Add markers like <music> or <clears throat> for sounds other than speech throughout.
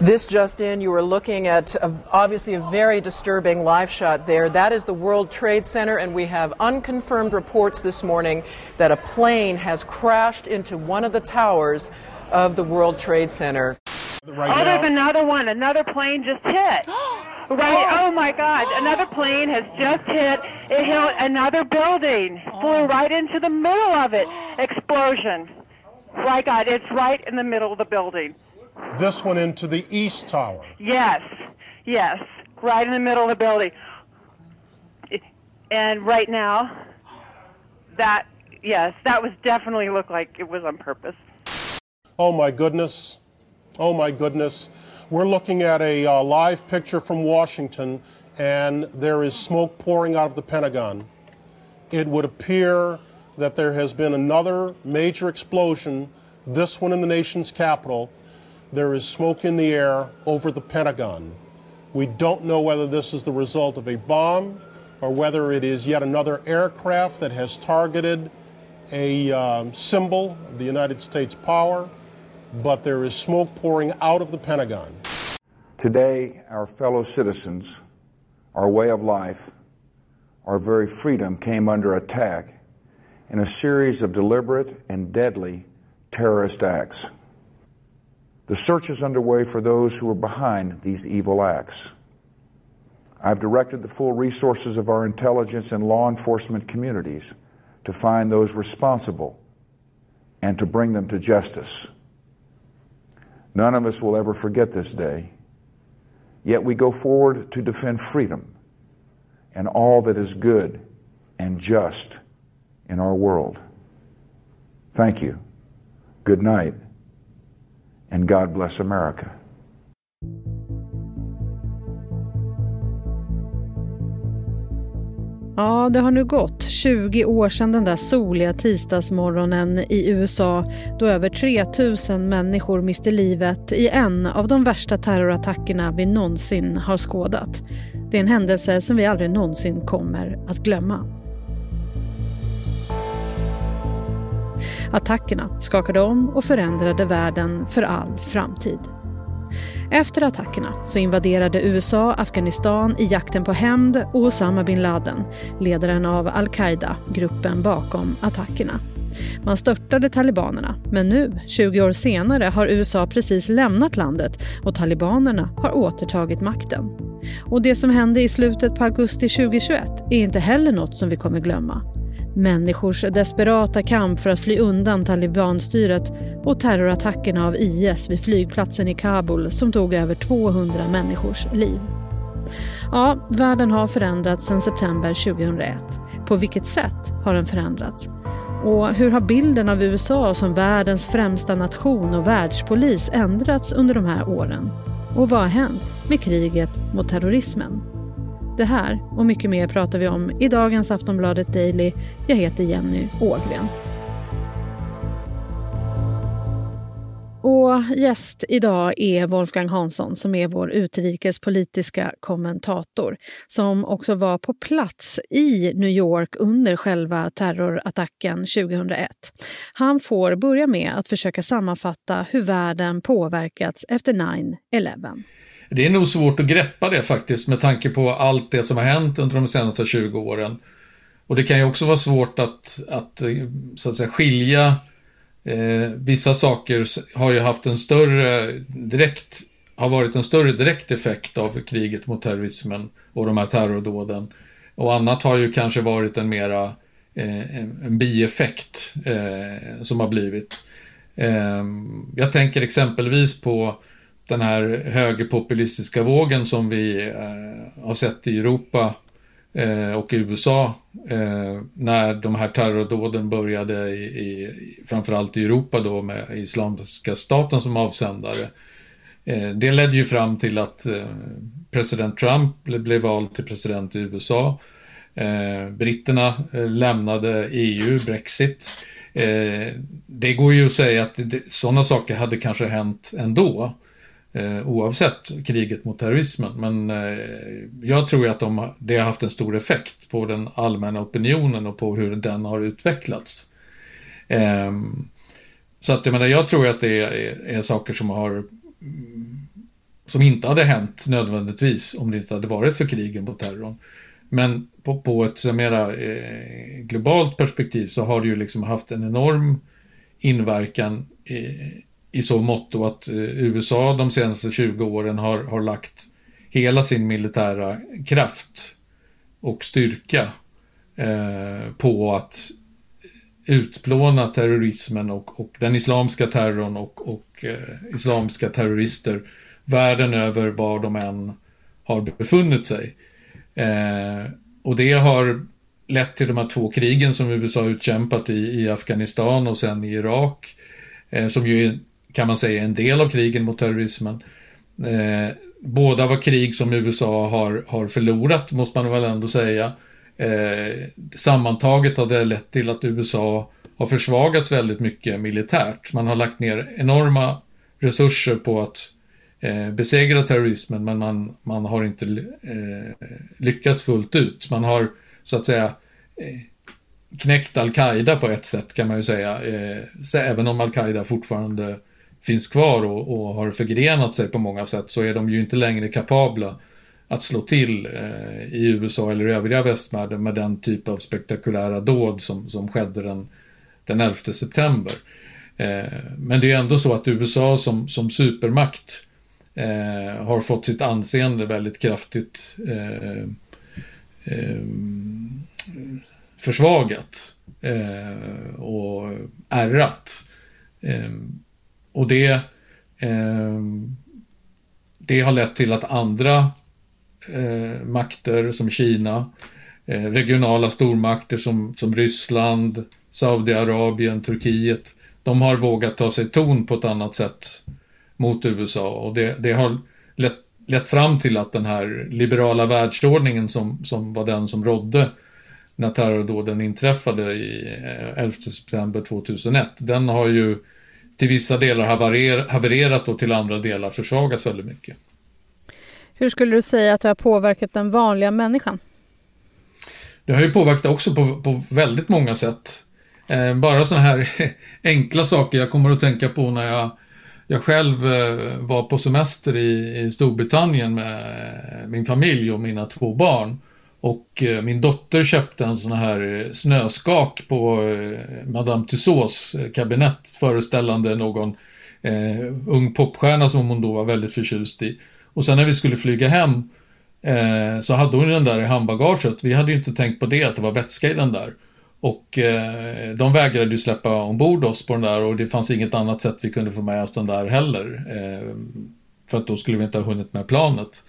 This just in, you are looking at a, obviously a very disturbing live shot there. That is the World Trade Center, and we have unconfirmed reports this morning that a plane has crashed into one of the towers of the World Trade Center. Right oh, there's another one. Another plane just hit. <gasps> Right. Oh my God! Another plane has just hit. It hit another building. Flew oh. right into the middle of it. Explosion. My God! It's right in the middle of the building. This one into the east tower. Yes. Yes. Right in the middle of the building. And right now, that yes, that was definitely looked like it was on purpose. Oh my goodness. Oh my goodness. We're looking at a uh, live picture from Washington, and there is smoke pouring out of the Pentagon. It would appear that there has been another major explosion, this one in the nation's capital. There is smoke in the air over the Pentagon. We don't know whether this is the result of a bomb or whether it is yet another aircraft that has targeted a um, symbol of the United States power, but there is smoke pouring out of the Pentagon. Today, our fellow citizens, our way of life, our very freedom came under attack in a series of deliberate and deadly terrorist acts. The search is underway for those who are behind these evil acts. I've directed the full resources of our intelligence and law enforcement communities to find those responsible and to bring them to justice. None of us will ever forget this day Yet we go forward to defend freedom and all that is good and just in our world. Thank you. Good night. And God bless America. Ja, det har nu gått 20 år sedan den där soliga tisdagsmorgonen i USA då över 3000 människor miste livet i en av de värsta terrorattackerna vi någonsin har skådat. Det är en händelse som vi aldrig någonsin kommer att glömma. Attackerna skakade om och förändrade världen för all framtid. Efter attackerna så invaderade USA Afghanistan i jakten på hämnd och Osama bin Laden, ledaren av al-Qaida, gruppen bakom attackerna. Man störtade talibanerna, men nu, 20 år senare, har USA precis lämnat landet och talibanerna har återtagit makten. Och det som hände i slutet på augusti 2021 är inte heller något som vi kommer glömma. Människors desperata kamp för att fly undan talibanstyret och terrorattackerna av IS vid flygplatsen i Kabul som tog över 200 människors liv. Ja, världen har förändrats sedan september 2001. På vilket sätt har den förändrats? Och hur har bilden av USA som världens främsta nation och världspolis ändrats under de här åren? Och vad har hänt med kriget mot terrorismen? Det här och mycket mer pratar vi om i dagens Aftonbladet Daily. Jag heter Jenny Ågren. Och gäst idag är Wolfgang Hansson som är vår utrikespolitiska kommentator som också var på plats i New York under själva terrorattacken 2001. Han får börja med att försöka sammanfatta hur världen påverkats efter 9-11. Det är nog svårt att greppa det faktiskt med tanke på allt det som har hänt under de senaste 20 åren. Och det kan ju också vara svårt att, att eh, så att säga, skilja eh, vissa saker har ju haft en större direkt har varit en större direkt effekt av kriget mot terrorismen och de här terrordåden. Och annat har ju kanske varit en mera eh, en, en bieffekt eh, som har blivit. Eh, jag tänker exempelvis på den här högerpopulistiska vågen som vi eh, har sett i Europa eh, och i USA eh, när de här terrordåden började i, i, framförallt i Europa då med Islamiska staten som avsändare. Eh, det ledde ju fram till att eh, president Trump blev vald till president i USA. Eh, britterna eh, lämnade EU, Brexit. Eh, det går ju att säga att sådana saker hade kanske hänt ändå eh, oavsett kriget mot terrorismen. Men eh, jag tror att de, det har haft en stor effekt på den allmänna opinionen och på hur den har utvecklats. Eh, så att jag menar, jag tror att det är, är saker som har mm, som inte hade hänt nödvändigtvis om det inte hade varit för krigen mot terrorn. Men på, på ett mera eh, globalt perspektiv så har det ju liksom haft en enorm inverkan i, i så måtto att eh, USA de senaste 20 åren har, har lagt hela sin militära kraft och styrka eh, på att utplåna terrorismen och, och den islamska terrorn och, och eh, islamska terrorister världen över var de än har befunnit sig. Eh, och det har lett till de här två krigen som USA utkämpat i, i Afghanistan och sen i Irak, eh, som ju kan man säga en del av krigen mot terrorismen. Eh, båda var krig som USA har, har förlorat, måste man väl ändå säga. Eh, sammantaget har det lett till att USA har försvagats väldigt mycket militärt. Man har lagt ner enorma resurser på att eh, besegra terrorismen, men man, man har inte eh, lyckats fullt ut. Man har så att säga eh, knäckt al-Qaida på ett sätt kan man ju säga. Eh, även om al-Qaida fortfarande finns kvar och, och, har förgrenat sig på många sätt så är de ju inte längre kapabla att slå till eh, i USA eller övriga västvärlden med den typ av spektakulära dåd som, som skedde den, den 11 september. Eh, men det är ändå så att USA som, som supermakt eh, har fått sitt anseende väldigt kraftigt eh, eh, försvagat eh, och ärrat. Eh, och det, ehm, det har lett till att andra eh, makter som Kina, eh, regionala stormakter som, som Ryssland, Saudiarabien, Turkiet, de har vågat ta sig ton på ett annat sätt mot USA. Och det, det har lett, lett fram till att den här liberala världsordningen som, som var den som rådde när terrordåden inträffade i eh, 11 september 2001, den har ju till vissa delar havererat och till andra delar försvagats väldigt mycket. Hur skulle du säga att det har påverkat den vanliga människan? Det har ju påverkat också på, på väldigt många sätt. Eh, bara sådana här <laughs> enkla saker jag kommer att tänka på när jag, jag själv eh, var på semester i, i Storbritannien med min familj och mina två barn. Och eh, min dotter köpte en sån här eh, snöskak på eh, Madame Tussauds kabinett föreställande någon ung popstjärna som hon då var väldigt förtjust i. Och sen när vi skulle flyga hem eh, så hade hon den där i handbagaget. Vi hade ju inte tänkt på det, att det var vätska i den där. Och eh, de vägrade ju släppa ombord oss på den där och det fanns inget annat sätt vi kunde få med oss den där heller. Eh, för att då skulle vi inte ha hunnit med planet.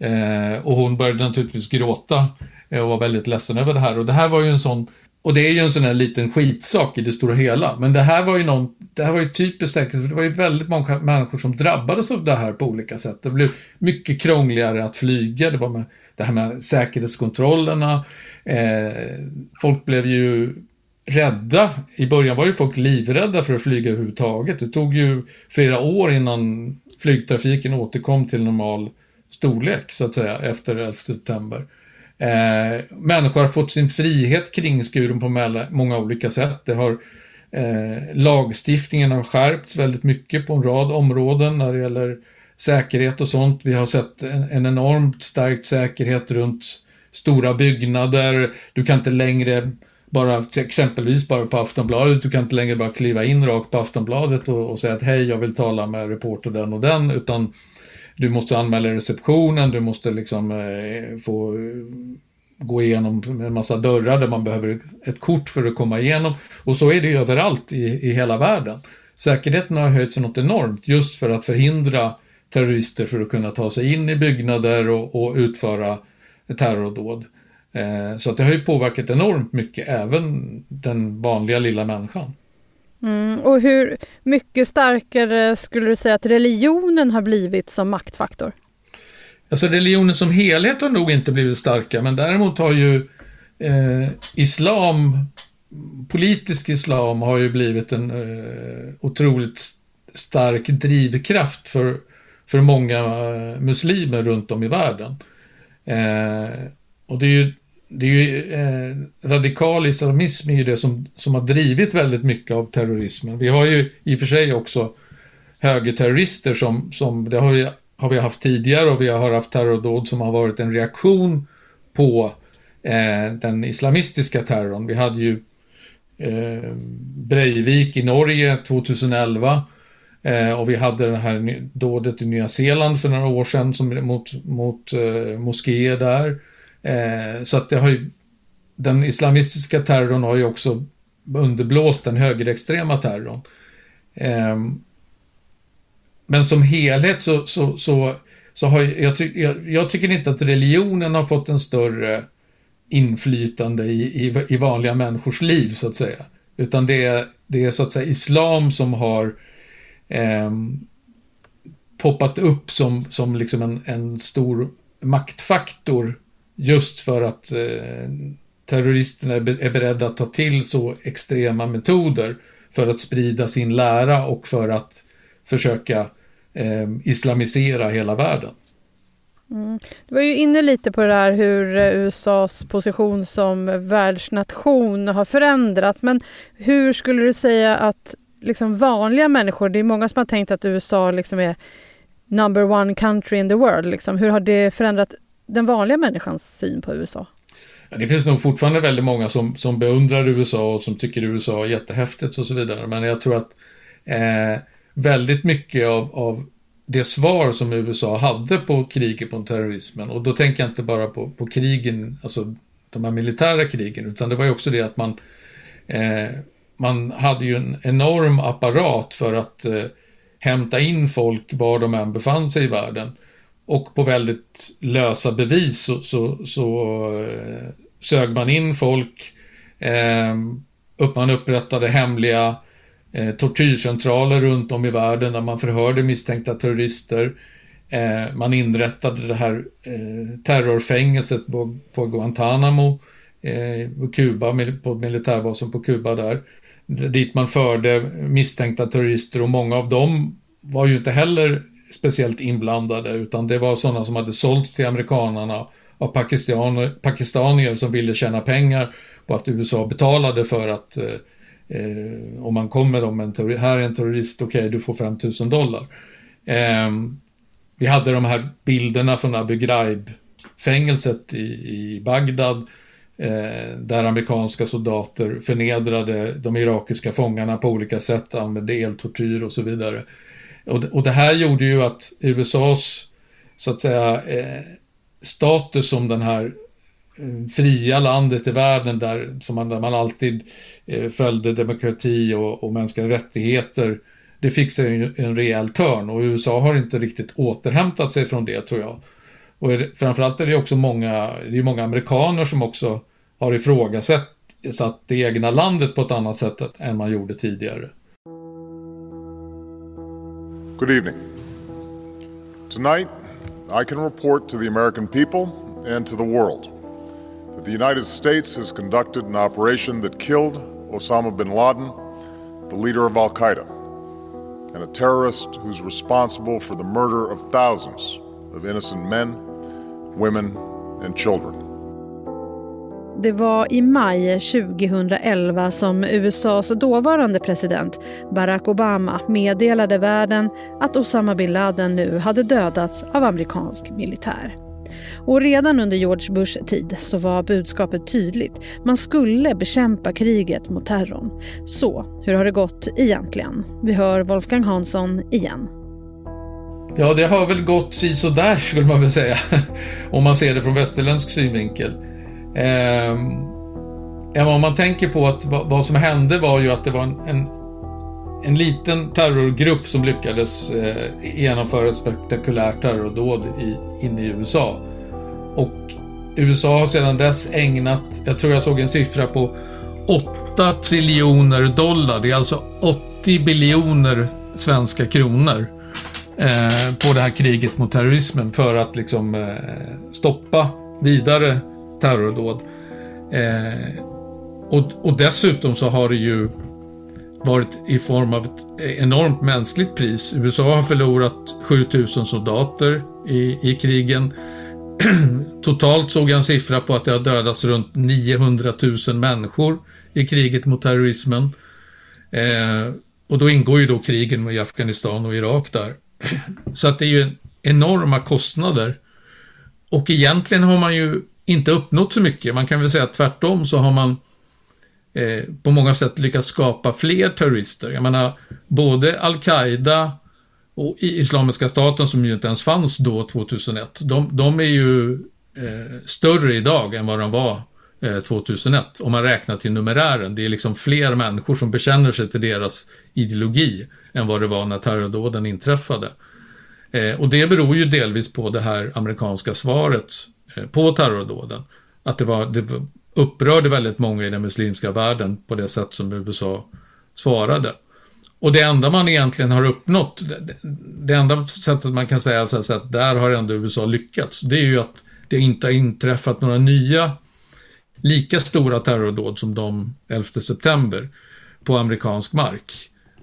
Eh, och hon började naturligtvis gråta eh, och var väldigt ledsen över det här. Och det här var ju en sån och det är ju en sån här liten skitsak i det stora hela. Men det här var ju någon, det här var ju typiskt säkert, för det var ju väldigt många människor som drabbades av det här på olika sätt. Det blev mycket krångligare att flyga, det var med det här med säkerhetskontrollerna. Eh, folk blev ju rädda. I början var ju folk livrädda för att flyga överhuvudtaget. Det tog ju flera år innan flygtrafiken återkom till normal storlek, så att säga, efter 11 september. Eh, människor har fått sin frihet kringskuren på många olika sätt. Det har, eh, lagstiftningen har skärpts väldigt mycket på en rad områden när det gäller säkerhet och sånt. Vi har sett en, en enormt stark säkerhet runt stora byggnader. Du kan inte längre bara, exempelvis bara på Aftonbladet, du kan inte längre bara kliva in rakt på Aftonbladet och, och säga att hej, jag vill tala med reporter den och den, utan du måste anmäla receptionen, du måste liksom eh, få eh, gå igenom en massa dörrar där man behöver ett kort för att komma igenom. Och så är det ju överallt i, i hela världen. Säkerheten har höjts något enormt just för att förhindra terrorister för att kunna ta sig in i byggnader och, och utföra terrordåd. Eh, så att det har ju påverkat enormt mycket, även den vanliga lilla människan. Mm, och hur mycket starkare skulle du säga att religionen har blivit som maktfaktor? Alltså religionen som helhet har nog inte blivit starkare, men däremot har ju eh, islam, politisk islam har ju blivit en eh, otroligt stark drivkraft för, för många eh, muslimer runt om i världen. Eh, och det är ju det är ju, eh, radikal islamism är ju det som, som har drivit väldigt mycket av terrorismen. Vi har ju i och för sig också högerterrorister som, som det har vi, har vi haft tidigare och vi har haft terrordåd som har varit en reaktion på eh, den islamistiska terrorn. Vi hade ju eh, Breivik i Norge 2011 eh, och vi hade det här dådet i Nya Zeeland för några år sedan som, mot, mot eh, moskéer där. Eh, så att det har ju, den islamistiska terrorn har ju också underblåst den högerextrema terrorn. Eh, men som helhet så, så, så, så har jag, jag, jag, tycker inte att religionen har fått en större inflytande i, i, i, vanliga människors liv så att säga. Utan det är, det är så att säga islam som har eh, poppat upp som, som liksom en, en stor maktfaktor just för att eh, terroristerna är beredda att ta till så extrema metoder för att sprida sin lära och för att försöka eh, islamisera hela världen. Mm. Du var ju inne lite på det här hur eh, USAs position som världsnation har förändrats. Men hur skulle du säga att liksom vanliga människor, det är många som har tänkt att USA liksom är number one country in the world. Liksom. Hur har det förändrat den vanliga människans syn på USA? Ja, det finns nog fortfarande väldigt många som, som beundrar USA och som tycker USA är jättehäftigt och så vidare. Men jag tror att eh, väldigt mycket av, av det svar som USA hade på kriget mot terrorismen, och då tänker jag inte bara på, på krigen, alltså de här militära krigen, utan det var ju också det att man, eh, man hade ju en enorm apparat för att eh, hämta in folk var de än befann sig i världen. Och på väldigt lösa bevis så, så, så eh, sög man in folk, eh, upp, man upprättade hemliga eh, tortyrcentraler runt om i världen där man förhörde misstänkta terrorister. Eh, man inrättade det här eh, terrorfängelset på, på Guantanamo eh, på Kuba, på militärbasen på Kuba där. Dit man förde misstänkta terrorister och många av dem var ju inte heller speciellt inblandade utan det var sådana som hade sålts till amerikanarna av pakistanier, pakistanier som ville tjäna pengar på att USA betalade för att eh, Eh, om man kommer om en terrorist, här är en terrorist, okej okay, du får 5000 dollar. Eh, vi hade de här bilderna från Abu Ghraib-fängelset i, i Bagdad eh, där amerikanska soldater förnedrade de irakiska fångarna på olika sätt, använde eltortyr och så vidare. Och, och det här gjorde ju att USAs, så att säga, eh, status som den här eh, fria landet i världen där, som man, där man alltid eh, följde demokrati och, och mänskliga rättigheter. Det fick sig en, en rejäl törn och USA har inte riktigt återhämtat sig från det tror jag. Och är framförallt är det också många, det är många amerikaner som också har ifrågasatt satt det egna landet på ett annat sätt än man gjorde tidigare. Good evening. Tonight I can report to the American people and to the world that the United States has conducted an operation that killed Osama bin Laden, the leader of Al Qaeda, and a terrorist who's responsible for the murder of thousands of innocent men, women, and children. Det var i maj 2011 som USAs dåvarande president Barack Obama meddelade världen att Osama bin Laden nu hade dödats av amerikansk militär. Och redan under George Bushs tid så var budskapet tydligt. Man skulle bekämpa kriget mot terrorn. Så, hur har det gått egentligen? Vi hör Wolfgang Hansson igen. Ja, det har väl gått si skulle man väl säga. <laughs> om man ser det från västerländsk synvinkel. Eh, om man tänker på att vad som hände var ju att det var en, en, en liten terrorgrupp som lyckades eh, genomföra ett spektakulärt terrordåd i, inne i USA. Och USA har sedan dess ägnat, jag tror jag såg en siffra på 8 triljoner dollar, det är alltså 80 biljoner svenska kronor eh, på det här kriget mot terrorismen för att liksom eh, stoppa vidare terrordåd. Eh, och, och dessutom så har det ju varit i form av ett enormt mänskligt pris. USA har förlorat 7000 soldater i, i krigen. <clears throat> Totalt såg jag en siffra på att det har dödats runt 900 000 människor i kriget mot terrorismen. Eh, och då ingår ju då krigen i Afghanistan och Irak där. <clears throat> Så att det är ju enorma kostnader. Och egentligen har man ju inte uppnått så mycket. Man kan väl säga att tvärtom så har man eh, på många sätt lyckats skapa fler terrorister. Jag menar, både Al-Qaida och Islamiska staten som ju inte ens fanns då 2001, de, de är ju eh, större idag än vad de var eh, 2001. Om man räknar till numerären. Det är liksom fler människor som bekänner sig till deras ideologi än vad det var när terrordåden inträffade. Eh, och det beror ju delvis på det här amerikanska svaret eh, på terrordåden. Att det, var, det upprörde väldigt många i den muslimska världen på det sätt som USA svarade. Och det enda man egentligen har uppnått, det, det enda sättet man kan säga alltså att där har ändå USA lyckats, det är ju att det inte har inträffat några nya lika stora terrordåd som de 11 september på amerikansk mark.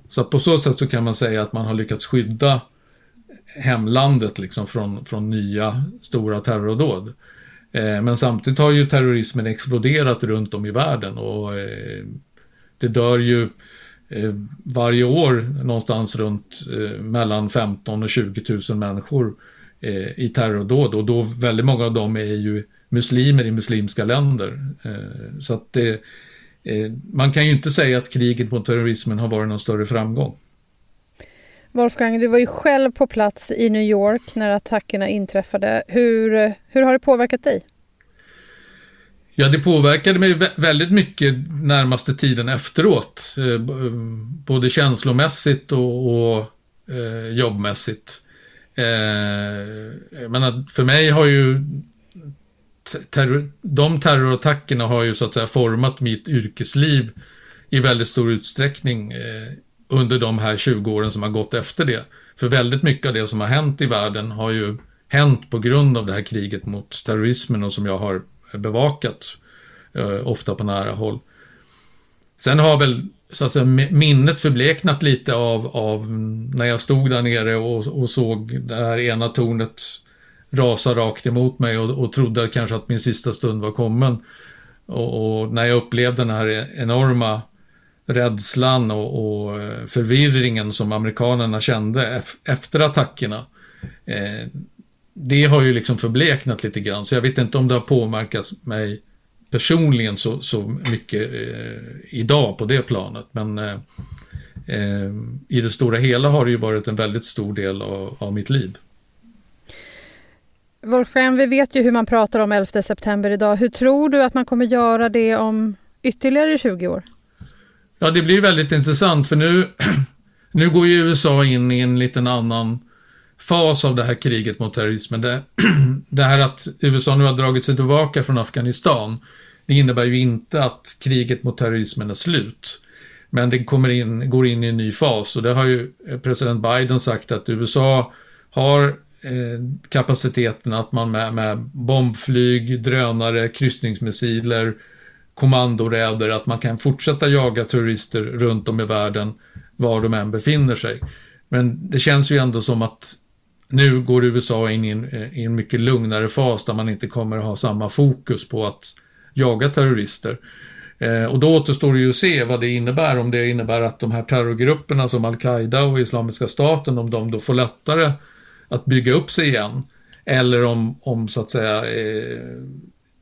Så på så sätt så kan man säga att man har lyckats skydda hemlandet liksom från, från nya stora terrordåd. Eh, men samtidigt har ju terrorismen exploderat runt om i världen och eh, det dör ju eh, varje år någonstans runt eh, mellan 15 och 20 000 människor eh, i terrordåd och då väldigt många av dem är ju muslimer i muslimska länder. Så att det, man kan ju inte säga att kriget mot terrorismen har varit någon större framgång. Wolfgang, du var ju själv på plats i New York när attackerna inträffade. Hur, hur har det påverkat dig? Ja, det påverkade mig väldigt mycket närmaste tiden efteråt. Eh, eh, både känslomässigt och, och eh, jobbmässigt. Eh, men för mig har ju terror, de terrorattackerna har ju så att säga format mitt yrkesliv i väldigt stor utsträckning eh, under de här 20 åren som har gått efter det. För väldigt mycket av det som har hänt i världen har ju hänt på grund av det här kriget mot terrorismen och som jag har bevakat, eh, ofta på nära håll. Sen har väl så att säga, minnet förbleknat lite av, av när jag stod där nere och, och såg det här ena tornet rasa rakt emot mig och, och trodde kanske att min sista stund var kommen. Och, och när jag upplevde den här enorma rädslan och, och eh, förvirringen som amerikanerna kände efter attackerna. Eh, det har ju liksom förbleknat lite grann, så jag vet inte om det har påverkat mig personligen så, så mycket eh, idag på det planet. Men eh, eh, i det stora hela har det ju varit en väldigt stor del av, av mitt liv. Wolfram, vi vet ju hur man pratar om 11 september idag. Hur tror du att man kommer göra det om ytterligare 20 år? Ja, det blir väldigt intressant för nu, <clears throat> nu går ju USA in i en liten annan fas av det här kriget mot terrorismen. Det, <clears throat> det här att USA nu har dragit sig tillbaka från Afghanistan, det innebär ju inte att kriget mot terrorismen är slut. Men det kommer in, går in i en ny fas och det har ju eh, president Biden sagt att USA har Eh, kapaciteten att man med, med bombflyg, drönare, kryssningsmissiler, kommandoräder, att man kan fortsätta jaga terrorister runt om i världen var de än befinner sig. Men det känns ju ändå som att nu går USA in i en, eh, i en mycket lugnare fas där man inte kommer att ha samma fokus på att jaga terrorister. Eh, och då återstår det ju att se vad det innebär, om det innebär att de här terrorgrupperna som Al-Qaida och Islamiska staten, om de då får lättare att bygga upp sig igen. Eller om, om så att säga, eh,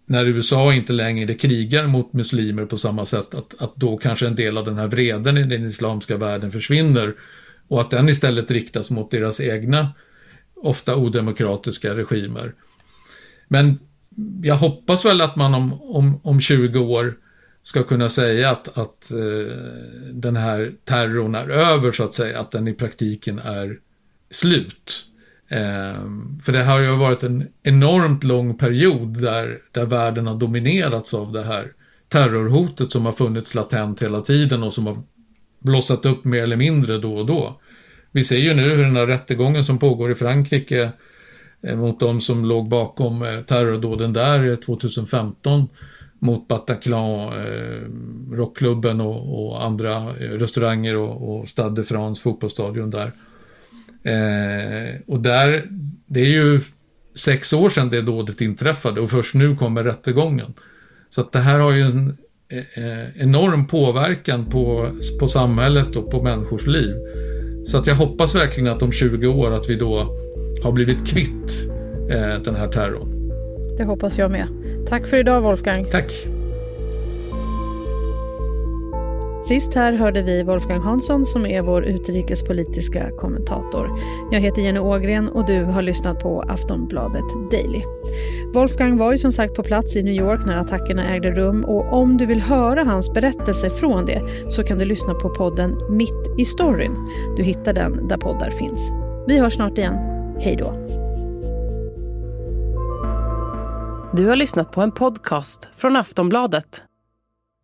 när USA inte längre krigar mot muslimer på samma sätt, att, att då kanske en del av den här vreden i den islamska världen försvinner och att den istället riktas mot deras egna, ofta odemokratiska regimer. Men jag hoppas väl att man om, om, om 20 år ska kunna säga att, att eh, den här terrorn är över, så att säga, att den i praktiken är slut. Ehm, för det har ju varit en enormt lång period där, där världen har dominerats av det här terrorhotet som har funnits latent hela tiden och som har blossat upp mer eller mindre då och då. Vi ser ju nu hur den här rättegången som pågår i Frankrike eh, mot de som låg bakom eh, terrordåden där 2015 mot Bataclan, eh, rockklubben och, och andra restauranger och, och Stade de France fotbollsstadion där. Eh, och där, det är ju sex år sedan det dådet inträffade och först nu kommer rättegången. Så att det här har ju en eh, enorm påverkan på, på samhället och på människors liv. Så att jag hoppas verkligen att om 20 år att vi då har blivit kvitt eh, den här terrorn. Det hoppas jag med. Tack för idag Wolfgang. Tack. Sist här hörde vi Wolfgang Hansson som är vår utrikespolitiska kommentator. Jag heter Jenny Ågren och du har lyssnat på Aftonbladet Daily. Wolfgang var ju som sagt på plats i New York när attackerna ägde rum och om du vill höra hans berättelse från det så kan du lyssna på podden Mitt i storyn. Du hittar den där poddar finns. Vi hörs snart igen. Hej då! Du har lyssnat på en podcast från Aftonbladet.